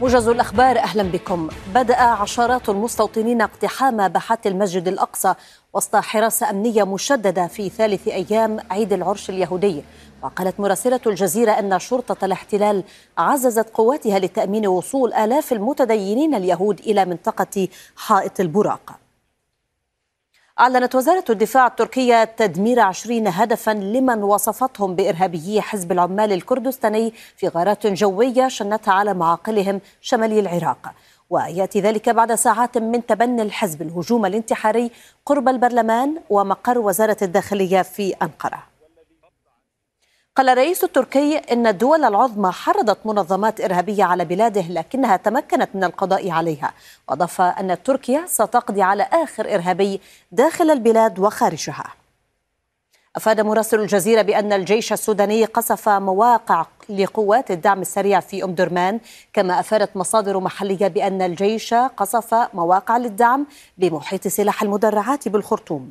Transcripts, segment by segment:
موجز الأخبار أهلا بكم. بدأ عشرات المستوطنين اقتحام باحات المسجد الأقصى وسط حراسة أمنية مشددة في ثالث أيام عيد العرش اليهودي. وقالت مراسلة الجزيرة أن شرطة الاحتلال عززت قواتها لتأمين وصول آلاف المتدينين اليهود إلى منطقة حائط البراق. أعلنت وزارة الدفاع التركية تدمير عشرين هدفا لمن وصفتهم بإرهابيي حزب العمال الكردستاني في غارات جوية شنتها على معاقلهم شمالي العراق ويأتي ذلك بعد ساعات من تبني الحزب الهجوم الانتحاري قرب البرلمان ومقر وزارة الداخلية في أنقرة. قال الرئيس التركي إن الدول العظمى حرضت منظمات إرهابية على بلاده لكنها تمكنت من القضاء عليها. وأضاف أن تركيا ستقضي على آخر إرهابي داخل البلاد وخارجها. أفاد مراسل الجزيرة بأن الجيش السوداني قصف مواقع لقوات الدعم السريع في أم درمان كما أفادت مصادر محلية بأن الجيش قصف مواقع للدعم بمحيط سلاح المدرعات بالخرطوم.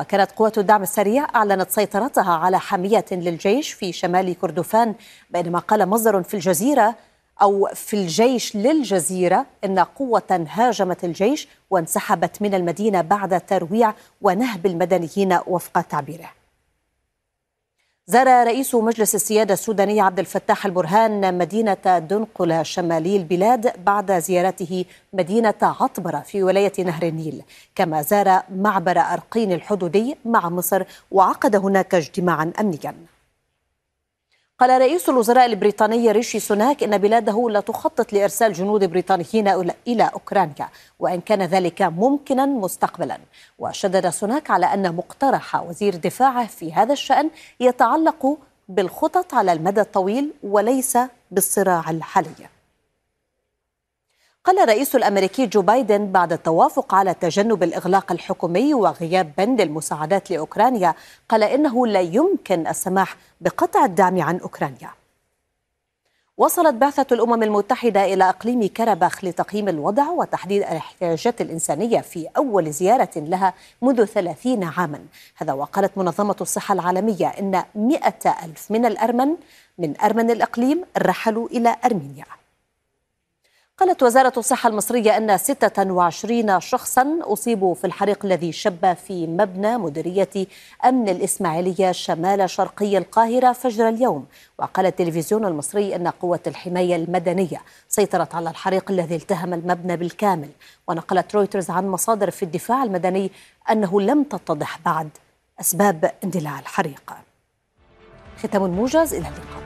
وكانت قوات الدعم السريع أعلنت سيطرتها على حامية للجيش في شمال كردفان بينما قال مصدر في الجزيرة أو في الجيش للجزيرة إن قوة هاجمت الجيش وانسحبت من المدينة بعد ترويع ونهب المدنيين وفق تعبيره. زار رئيس مجلس السيادة السوداني عبد الفتاح البرهان مدينة دنقلة شمالي البلاد بعد زيارته مدينة عطبرة في ولاية نهر النيل. كما زار معبر أرقين الحدودي مع مصر وعقد هناك اجتماعا أمنيا. قال رئيس الوزراء البريطاني ريشي سوناك إن بلاده لا تخطط لإرسال جنود بريطانيين إلى أوكرانيا وإن كان ذلك ممكنا مستقبلا. وشدد سوناك على أن مقترح وزير دفاعه في هذا الشأن يتعلق بالخطط على المدى الطويل وليس بالصراع الحالي. قال الرئيس الأمريكي جو بايدن بعد التوافق على تجنب الإغلاق الحكومي وغياب بند المساعدات لأوكرانيا قال إنه لا يمكن السماح بقطع الدعم عن أوكرانيا. وصلت بعثة الأمم المتحدة إلى إقليم كرباخ لتقييم الوضع وتحديد الاحتياجات الإنسانية في أول زيارة لها منذ ثلاثين عاما هذا وقالت منظمة الصحة العالمية إن مئة ألف من الأرمن من أرمن الإقليم رحلوا إلى أرمينيا قالت وزارة الصحة المصرية أن 26 شخصا أصيبوا في الحريق الذي شب في مبنى مديرية أمن الإسماعيلية شمال شرقي القاهرة فجر اليوم. وقال التلفزيون المصري أن قوة الحماية المدنية سيطرت على الحريق الذي التهم المبنى بالكامل. ونقلت رويترز عن مصادر في الدفاع المدني أنه لم تتضح بعد أسباب اندلاع الحريق. ختام موجز إلى اللقاء.